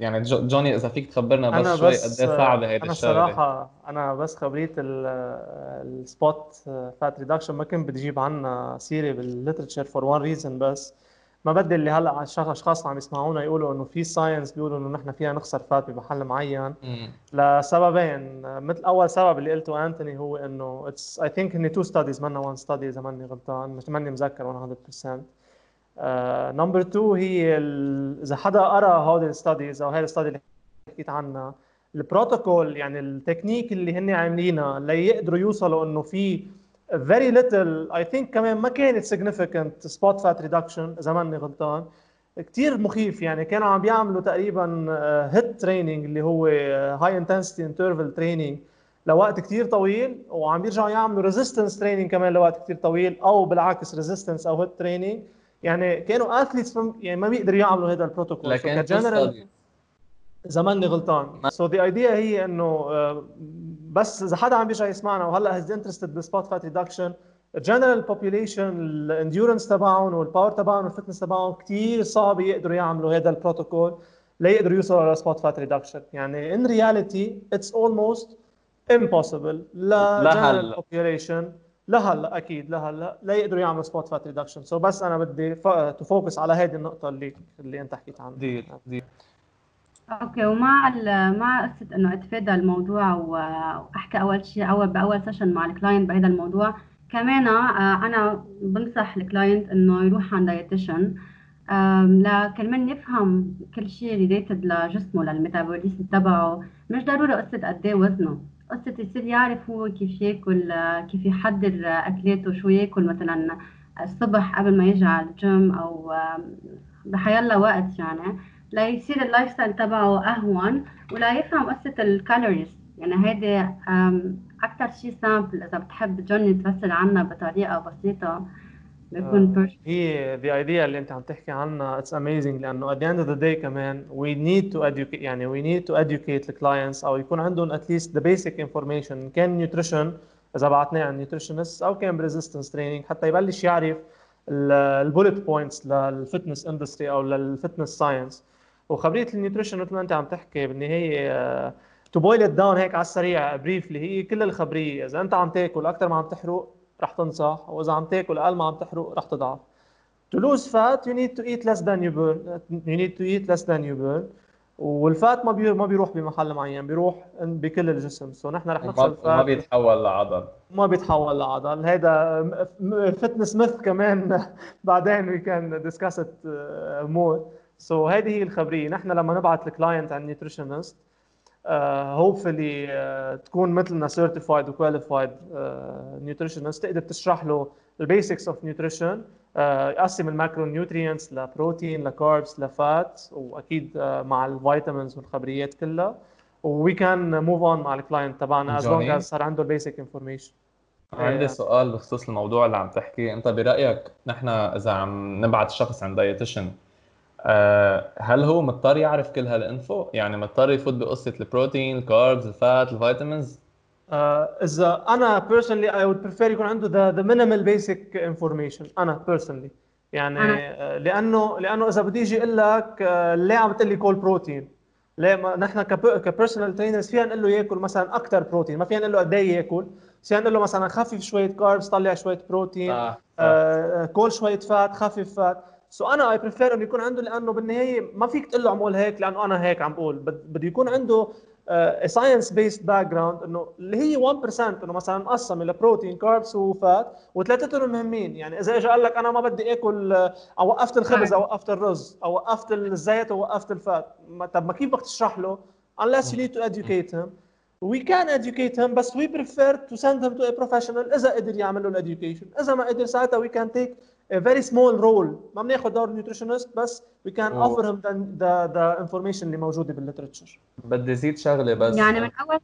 يعني جوني إذا فيك تخبرنا بس أنا شوي قد بس إيه صعبة هيدي أنا صراحة أنا بس خبرية ال spot fat reduction ما كنت بدي أجيب عنها سيره بال literature for one reason بس. ما بدي اللي هلا أشخاص عم يسمعونا يقولوا إنه في science بيقولوا إنه نحن فينا نخسر fat بمحل معين. لسببين مثل أول سبب اللي قلته انتوني هو إنه it's I think إني two studies منا one study إذا ماني غلطان مش ماني مذكر 100% number 2 هي إذا حدا قرأ هودي ال studies أو هاي ال study اللي حكيت عنها البروتوكول يعني التكنيك اللي هن عاملينها ليقدروا يوصلوا إنه في very little. I think كمان ما كانت significant spot fat reduction إذا ماني غلطان. كثير مخيف يعني. كانوا عم بيعملوا تقريبا HIIT training اللي هو high intensity interval training لوقت كثير طويل وعم بيرجعوا يعملوا resistance training كمان لوقت كثير طويل أو بالعكس resistance أو HIIT training يعني كانوا athletes يعني ما بيقدروا يعملوا هذا البروتوكول. لكن ك general study. اذا ماني غلطان so the idea هي إنه آه، بس إذا حدا عم بيرجع يسمعنا وهلأ he's interested بال spot fat reduction ال general population ال endurance تبعهم وال power تبعهم وال fitness تبعهم كثير صعب يقدروا يعملوا هذا البروتوكول ليقدروا يوصلوا ل spot fat reduction يعني in reality it's almost impossible. لجنرال لهلا. population لهلا أكيد لهلا لا يقدروا يعملوا spot fat reduction so بس أنا بدي to focus على هذه النقطة اللي اللي أنت حكيت عنها. ديل ديل okay ومع ال- مع قصة إنه أتفادى الموضوع واحكي أول شيء أول بأول session مع ال client بهذا الموضوع كمان آه، أنا بنصح ال client إنه يروح عند dietitian لكرمال يفهم كل شيء related لجسمه لل metabolism تبعه. مش ضروري قصة قد إيه وزنه. قصة يصير يعرف هو كيف ياكل كيف يحضر أكلاته شو ياكل مثلا الصبح قبل ما يجي على الجيم أو بحيالله وقت يعني. ليصير ال lifestyle تبعه أهون ولا يفهم قصة ال calories يعني هيدي أكثر شيء simple إذا بتحب جوني تفسر عنها بطريقة بسيطة بيكون آه، perfect هي the idea اللي أنت عم تحكي عنها it's amazing. لأنه at the end of the day كمان we need to educate يعني we need to educate the clients أو يكون عندهم at least the basic information. كان nutrition إذا بعتناه عن nutritionist أو كان resistance training حتى يبلش يعرف ال bullet points لل fitness industry أو لل fitness science وخبرية ال nutrition مثل ما أنت عم تحكي بالنهاية to boil down هيك على السريع briefly هي كل الخبرية إذا أنت عم تاكل أكثر ما عم تحرق رح تنصح واذا عم تاكل أقل ما عم تحرق رح تضعف. To lose fat you need to eat less than you burn you need to eat less than you burn. وال fat ما بي ما بيروح بمحل معين بيروح بكل الجسم. so نحن رح نخسر وما وما fat بيتحول لعضل. ما بيتحول لعضل. هذا fitness myth كمان [LAUGHS] بعدين we can discuss it more so هذه هي الخبرية. نحن لما نبعث ال client على ال nutritionist hopefully تكون مثلنا certified و qualified nutritionist تقدر تشرح له ال basics of nutrition يقسم ال macronutrients لبروتين ل carbs ل fat وأكيد آه، مع ال vitamins والخبريات كلها. we can move on مع ال client تبعنا as long as صار عنده ال basic information عندي سؤال بخصوص الموضوع اللي عم تحكيه. أنت برأيك نحن إذا عم نبعت شخص عند dietitian هل هو مضطر يعرف كل هال info؟ يعني مضطر يفوت بقصة البروتين ال carbs ال fat ال vitamins؟ آه، إذا أنا personally I would prefer يكون عنده the, the minimal basic information. أنا personally. يعني أنا- آه، لأنه لأنه إذا بدي أجي أقول لك آه، ليه عم تقول لي كول بروتين ليه ما نحن ك personal trainers فينا نقول له ياكل مثلا أكثر بروتين ما فينا نقول له قد إيه ياكل. فينا نقول له مثلا خفف شوية carbs طلع شوية بروتين صح آه، كل شوية fat خفف fat so أنا I prefer إنه يكون عنده لأنه بالنهاية ما فيك تقول له اعمل هيك لأنه أنا هيك عم بقول. بد- بده يكون عنده science-based background إنه اللي هي 1% إنه مثلا مقسم إلى بروتين carbs و fat وثلاثتهم مهمين. يعني إذا اجى قال لك أنا ما بدي آكل آه، أو وقفت الخبز أو وقفت الرز أو وقفت الزيت أو وقفت ال fat. ما- طب ما كيف بدك تشرح له؟ unless you need to educate him. We can educate him بس we prefer to send him to a professional إذا قدر يعمل له ال education إذا ما قدر ساعتها we can take a very small role. ما بناخذ دور nutritionist بس we can و- offer him the, the, the information اللي موجوده بال literature بدي زيد شغلة بس. يعني من اول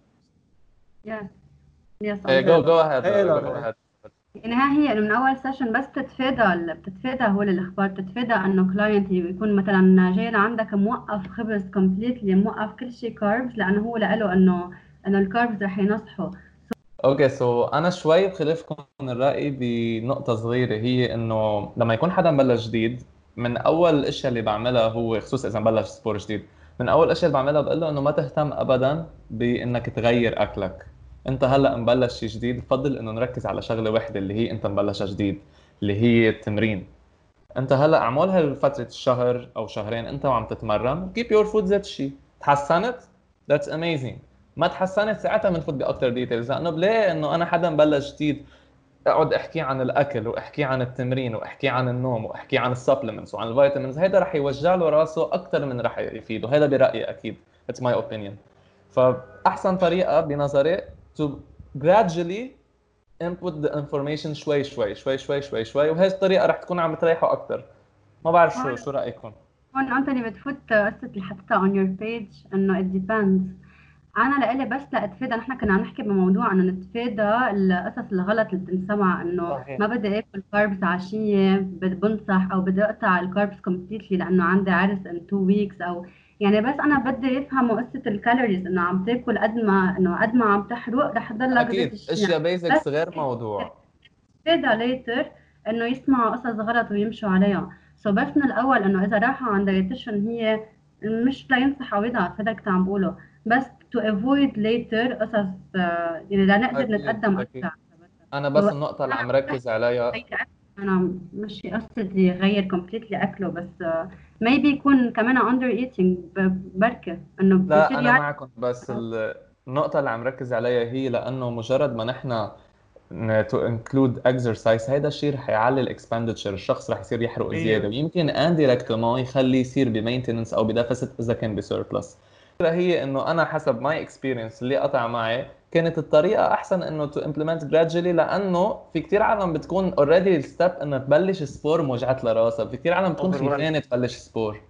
yes yes إيه go go. ahead يعني ها هي انه من أول session بس بتتفادى بتتفادى هول الأخبار. بتتفادى إنه client يكون مثلا جاي عندك موقف خبز completely موقف كل شيء carbs لأنه هو لإله انه إنه ال carbs رح ينصحوا okay so أنا شوي بخالفكم الراي بنقطة صغيرة هي إنه لما يكون حدا مبلش جديد من أول الاشياء اللي بعملها هو خصوصا إذا مبلش sport جديد من أول الاشياء اللي بعملها بقول له إنه ما تهتم ابدا بإنك تغير أكلك. أنت هلأ مبلش شيء جديد بفضل إنه نركز على شغلة واحدة اللي هي أنت مبلشها جديد اللي هي التمرين. أنت هلأ اعمل فتره الشهر أو شهرين أنت وعم تتمرن keep your food ذات الشيء تحسنت؟ That's amazing. ما تحسنت ساعتها بنفوت باكثر details لأنه بلاقي إنه أنا حدا مبلش جديد أقعد أحكي عن الأكل وأحكي عن التمرين وأحكي عن النوم وأحكي عن ال supplements وعن ال vitamins هيدا رح يوجع له راسه أكثر من رح يفيده. هيدا برأيي أكيد. it's my opinion فأحسن طريقة بنظري to gradually input the information شوي شوي شوي شوي شوي شوي. وهي الطريقة رح تكون عم تريحه أكثر ما بعرف شو شو رأيكم؟ هون أنتوني بتفوت قصة اللي حطيتها on your page إنه it depends. أنا لإلي بس لاتفادى نحن كنا عم نحكي بموضوع إنه نتفادى القصص الغلط اللي بتنسمع إنه ما بدي آكل carbs عشية بنصح أو بدي أقطع ال carbs completely لأنه عندي عرس in two weeks أو يعني بس أنا بدي يفهموا قصة ال calories إنه عم تاكل قد ما إنه قد ما عم تحرق رح تضلك أكيد. إشياء basics غير موضوع. نتفادى later إنه يسمعوا قصص غلط ويمشوا عليها. so so بس من الأول إنه إذا راحوا عند dietitian هي مش لينصحوا ويضعف هذا كنت عم بقوله. بس to avoid later قصص آه، يعني لنقدر نتقدم أكثر أنا بس النقطة اللي عم ركز عليها. أنا مش قصدي يغير completely أكله بس maybe آه، يكون كمان under eating بركة. إنه لا أنا معكم بس النقطة اللي عم ركز عليها هي لأنه مجرد ما نحن to include exercise هيدا الشيء رح يعلي ال expenditure الشخص رح يصير يحرق إيه. زيادة. ويمكن indirectement يخليه يصير ب maintenance أو ب deficit إذا كان ب surplus هي إنه أنا حسب my experience اللي قطع معي كانت الطريقة أحسن إنه to implement gradually لأنه في كثير عالم بتكون already ال step انها تبلش sport موجعت لراسها في كثير عالم بتكون خيفانه تبلش sport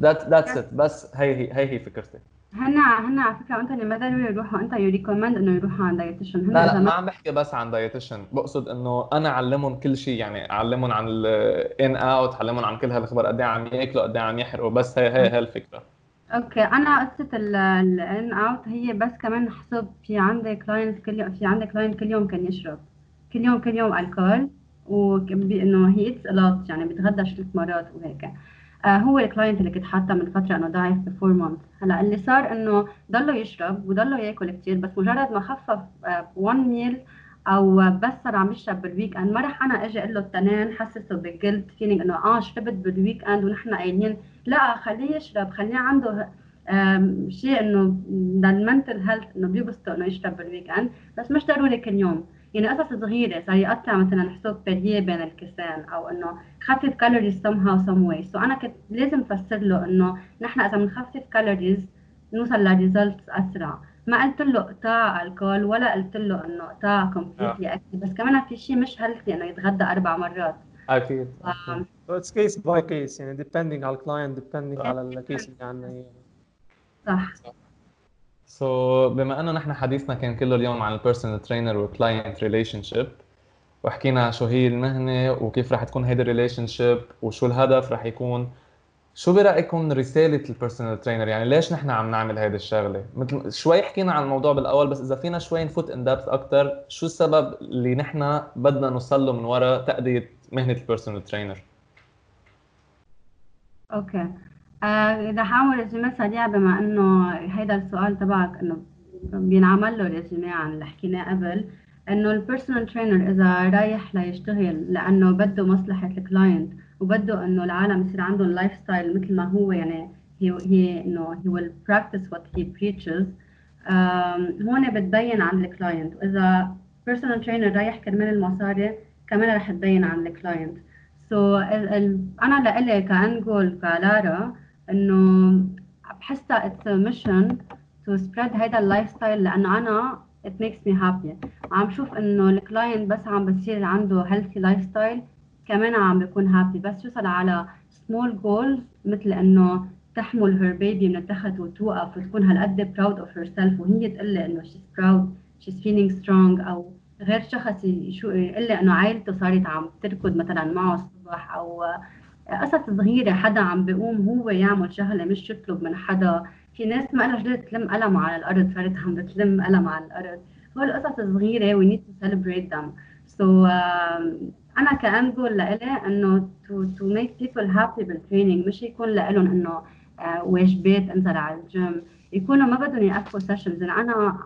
that that's it بس هي هي هي هي فكرتي. هنا هنا على فكرة انت اللي ما ضروري يروحوا. أنت you recommend إنه يروحوا عند dietitian لا لا ما عم بحكي بس عن dietitian بقصد إنه أنا أعلمهم كل شيء يعني أعلمهم عن ال in out أعلمهم عن كل هالخبر قد إيه عم ياكلوا قد إيه عم يحرقوا. بس هي هي هي الفكرة. okay أنا قصة ال in out هي بس كمان حسب في عندي client كل يوم في عندي client كل يوم كان يشرب. كل يوم كل يوم الكول وانه هي it's a lot يعني بتغدى ثلاث مرات وهيك. آه هو الكلاينت اللي كنت حاطة من فترة إنه ضايف بفور مانث هلأ اللي صار إنه ضله يشرب وضله ياكل كثير بس مجرد ما خفف 1 ميل أو بس صار عم يشرب بالويك اند ما رح أنا أجي أقول له التنين حسسه بالجلد فيلينج إنه آه شربت بالويك اند ونحن قايلين. لا خليه يشرب خليه عنده شيء إنه للمنتل هيلث إنه بيبسطه إنه يشرب بالويك اند بس مش ضروري كل يوم. يعني قصص صغيرة صار يقطع مثلا حسوب بريه بين الكسان أو إنه خفف كالوريز هاو سم واي سو أنا كنت لازم أفسر له إنه نحن إذا بنخفف كالوريز نوصل ل results أسرع. ما قلت له اقطاع الكول ولا قلت له إنه اقطاع completely اكل بس كمان في شيء مش healthy إنه يتغدى أربع مرات. أكيد. it's case by case يعني depending على ال client depending على ال case اللي عندنا صح. so so, بما إنه نحن حديثنا كان كله اليوم عن ال personal trainer وال client relationship وحكينا شو هي المهنة وكيف رح تكون هيدي ال relationship وشو الهدف رح يكون شو برأيكم رسالة ال personal trainer يعني ليش نحن عم نعمل هيدي الشغلة؟ مثل شوي حكينا عن الموضوع بالأول بس إذا فينا شوي نفوت in depth أكثر شو السبب اللي نحن بدنا نوصل له من وراء تأدية مهنة ال personal trainer okay. آه إذا حاول résumé سريع بما إنه هيدا السؤال تبعك إنه بينعمل له résumé عن اللي حكيناه قبل إنه ال personal trainer إذا رايح ليشتغل لأنه بده مصلحة ال client وبده إنه العالم يصير عندهم lifestyle مثل ما هو يعني هي هي إنه he will practice what he preaches. هون بتبين عن ال client وإذا personal trainer رايح كرمال المصاري كمان رح تبين عن ال client so, so, أنا لإلي ك end goal ك لارا إنه بحسها it's mission to spread هيدا ال lifestyle لأنه أنا it makes me happy. عم شوف إنه ال client بس عم بصير عنده healthy lifestyle كمان عم بيكون happy بس يوصل على small goals مثل إنه تحمل her baby من التخت وتوقف وتكون هالقد proud of herself وهي تقول لي إنه she's proud she's feeling strong أو غير شخص شو يقول لي إنه عائلته صارت عم تركض مثلا معه الصبح. أو قصص صغيرة حدا عم بيقوم هو يعمل شغلة مش يطلب من حدا. في ناس ما لها جديد تلم قلم على الأرض صارت عم بتلم قلم على الأرض. هول القصص صغيره we need to celebrate them. So um, أنا ك end goal لإلي إنه to, to make people happy بال training مش يكون لإلهم إنه uh, واجبات إنزل على الجيم. يكونوا ما بدهم يقفوا sessions يعني أنا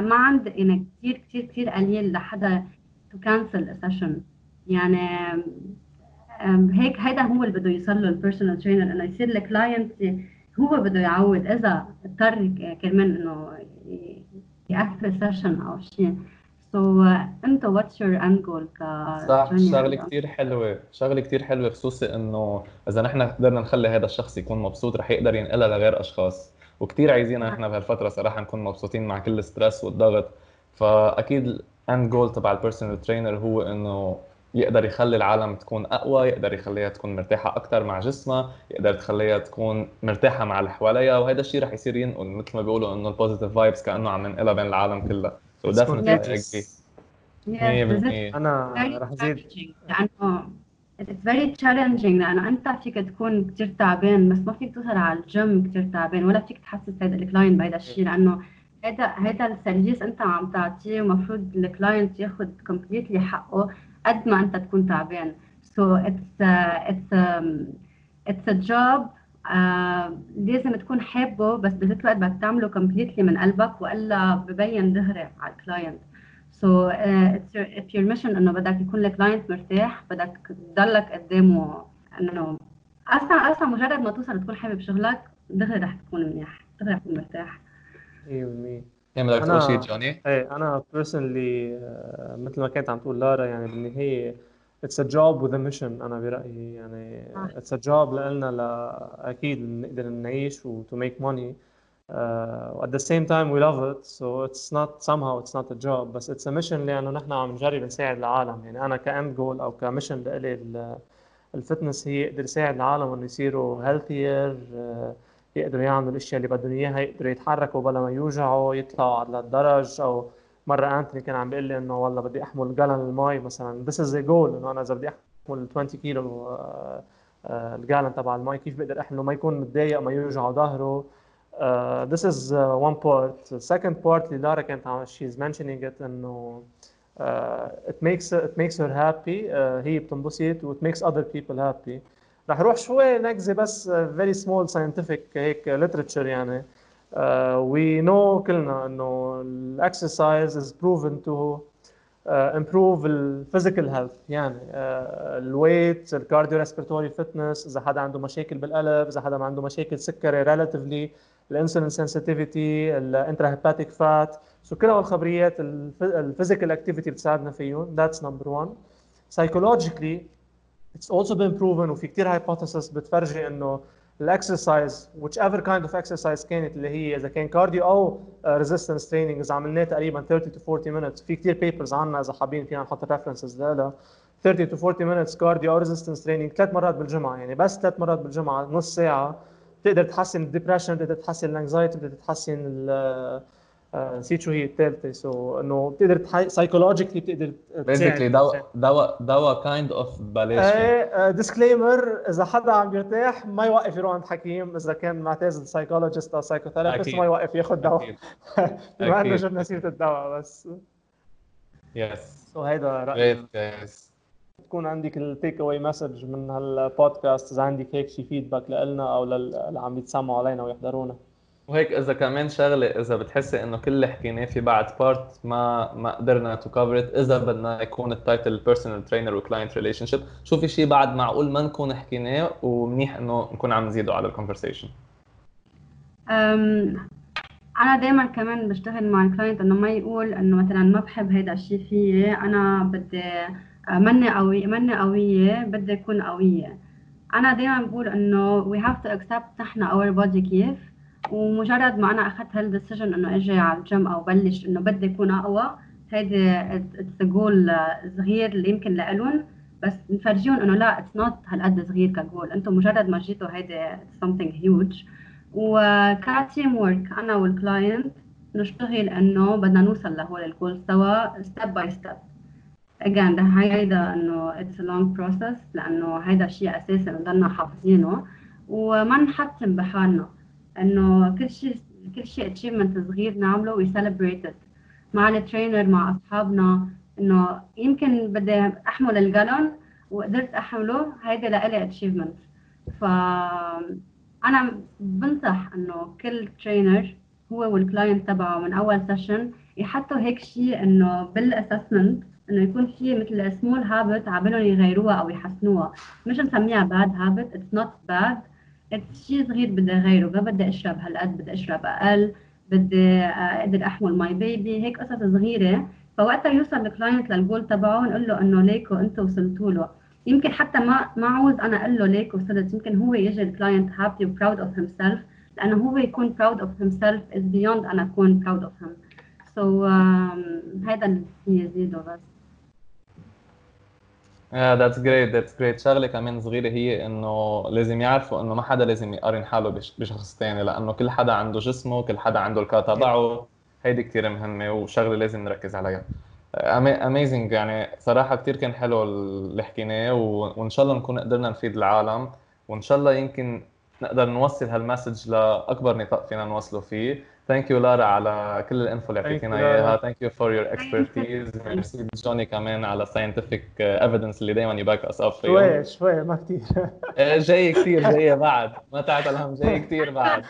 ما عندي يعني كثير كثير كثير قليل لحدا cancel a session. يعني هيك هيدا هو اللي بده يوصل له ال personal trainer إنه يصير ال client هو بده يعود إذا اضطر كرمال إنه يقفل session أو شيء. so انت what's your end goal ك صح شغلة كثير حلوة شغلة كثير حلوة خصوصي إنه إذا نحن قدرنا نخلي هذا الشخص يكون مبسوط رح يقدر ينقلها لغير أشخاص. وكثير عايزين نحن بهالفترة صراحة نكون مبسوطين مع كل ال stress والضغط. فأكيد ال end goal تبع ال personal trainer هو إنه يقدر يخلي العالم تكون أقوى يقدر يخليها تكون مرتاحة أكثر مع جسمها يقدر تخليها تكون مرتاحة مع اللي حواليها وهذا الشيء رح يصير ينقل مثل ما بيقولوا إنه ال positive vibes كأنه عم ننقلها بين العالم كلها. so definitely agree أنا رح أزيد. لأنه it's very challenging. لأنه أنت فيك تكون كثير تعبان بس ما فيك توصل على الجيم كثير تعبان ولا فيك تحسس هذا ال client بهذا الشيء لأنه هذا هذا ال service أنت عم تعطيه ومفروض ال client ياخذ completely حقه قد ما أنت تكون تعبان. So it's uh, it's um, it's uh, لازم تكون حابه بس بذات الوقت بدك تعمله completely من قلبك وإلا ببين دغري على ال client your, if your mission إنه بدك يكون ال client مرتاح بدك تضلك قدامه انه أصلا أصلا مجرد ما توصل تكون حابب شغلك دغري رح تكون منيح دغري رح تكون مرتاح. 100% يعني بدك تقول شيء جوني؟ إيه أنا personally مثل ما كانت عم تقول لارا يعني بالنهاية it's a job with mission أنا برأيي. يعني it's a job لنا أكيد نقدر نعيش و to make money. uh, at the same time we love it. So it's not somehow it's not a job. بس it's a mission لأنه نحن عم نجرب نساعد العالم. يعني أنا ك end goal أو ك mission لإلي ال fitness هي يقدر يساعد العالم إنه يصيروا healthier uh, يقدروا يعملوا الأشياء اللي بدهم إياها يقدروا يتحركوا بلا ما يوجعوا يطلعوا على الدرج أو مرة انتوني كان عم بيقول لي إنه والله بدي أحمل gallon المي مثلا. Is a goal. إنه أنا إذا بدي أحمل 20 كيلو الجالن تبع المي كيف بقدر أحمله؟ ما يكون متضايق ما يوجعه ظهره. uh, one part. The second part اللي لارا كانت عم she's mentioning it إنه makes it makes her happy. uh, هي بتنبسط و it makes other people happy. رح روح شوي نكزه بس very small scientific هيك literature يعني. Uh, we know كلنا إنه الاكسرسايز is proven to uh, improve ال physical health. يعني ال weight ال cardiorespiratory fitness إذا حدا عنده مشاكل بالقلب إذا حدا عنده مشاكل سكري relatively ال insulin sensitivity ال intrahepatic fat so كل هالخبريات ال physical activity بتساعدنا فيهم. That's number one. Psychologically it's also been proven وفي كثير hypothesis بتفرجي إنه ال exercise which ever kind of exercise كانت اللي هي إذا كان cardio أو resistance training إذا عملناه تقريبا 30 to 40 minutes. في كثير papers عنا إذا حابين فينا نحط references لها 30 to 40 minutes cardio أو resistance training ثلاث مرات بالجمعة. يعني بس ثلاث مرات بالجمعة نص ساعة. بتقدر تحسن ال depression بتقدر تحسن ال anxiety بتقدر تحسن ال نسيت شو هي الثالثه so انه بتقدر psychologically بتقدر basically دواء دواء دواء kind of بلاش إيه disclaimer إذا حدا عم يرتاح ما يوقف يروح عند حكيم إذا كان معتزل psychologist أو psychotherapist ما يوقف ياخذ دواء. [LAUGHS] بما إنه جبنا سيرة الدواء بس. yes so هيدا رأيي. تكون عندك ال takeaway message من هالبودكاست إذا عندك هيك شي feedback لنا أو للي عم يتسمعوا علينا ويحضرونا. وهيك إذا كمان شغلة إذا بتحسي إنه كل اللي حكيناه في بعد part ما ما قدرنا to cover إذا بدنا يكون ال title personal trainer و client relationship شو في شيء بعد معقول ما نكون حكيناه ومنيح إنه نكون عم نزيده على ال conversation أنا دائما كمان بشتغل مع ال client إنه ما يقول إنه مثلا ما بحب هيدا الشيء فيي أنا بدي مني قوية مني قوية بدي أكون قوية. أنا دايما بقول إنه we have to accept نحن our body كيف. ومجرد ما أنا أخذت هال decision إنه أجي على الجيم أو بلش إنه بدي أكون أقوى هيدي it's goal صغير اللي يمكن لإلهم. بس نفرجيهم إنه لا it's not هالقد صغير كجول أنتم مجرد ما جيتوا هيدي something huge. وك teamwork أنا وال client نشتغل إنه بدنا نوصل لهول الجول سوا step by step again ده هيدا إنه a long process لأنه هيدا الشيء أساسي بنضلنا حافظينه. وما نحتم بحالنا. إنه كل شيء كل شيء achievement صغير نعمله we celebrate مع ال trainer مع أصحابنا. إنه يمكن بدي أحمل ال gallon وقدرت أحمله هيدي لإلي achievement ف أنا بنصح إنه كل trainer هو وال client تبعه من أول session يحطوا هيك شيء إنه بال assessment إنه يكون في مثل small habit عبالهم يغيروها أو يحسنوها. مش نسميها bad habit it's not bad it's شيء صغير بدي اغيره بدي أشرب هالقد بدي أشرب أقل بدي أقدر أحمل my baby هيك قصص صغيرة. فوقتها يوصل ال client للجول تبعه نقول له إنه ليكو أنتم وصلتوا له. يمكن حتى ما ما عاوز أنا أقول له ليك وصلت يمكن هو يجي ال client happy و proud of himself لأنه هو يكون proud of himself is beyond أنا أكون proud of him so هذا اللي يزيده بس. Yeah, that's great that's great. شغلة كمان صغيرة هي إنه لازم يعرفوا إنه ما حدا لازم يقارن حاله بشخص ثاني لأنه كل حدا عنده جسمه كل حدا عنده الكا تبعه. هيدي كثير مهمة وشغلة لازم نركز عليها. amazing يعني صراحة كثير كان حلو اللي حكيناه وإن شاء الله نكون قدرنا نفيد العالم. وإن شاء الله يمكن نقدر نوصل هال message لأكبر نطاق فينا نوصله فيه. thank you لارا على كل ال info اللي اعطيتينا إياها. thank you for your expertise merci جوني كمان على scientific evidence اللي دائما يback us up شوي شوي ما كثير [LAUGHS] جاي كثير جاي بعد. ما تعطل الهم جاي كثير بعد.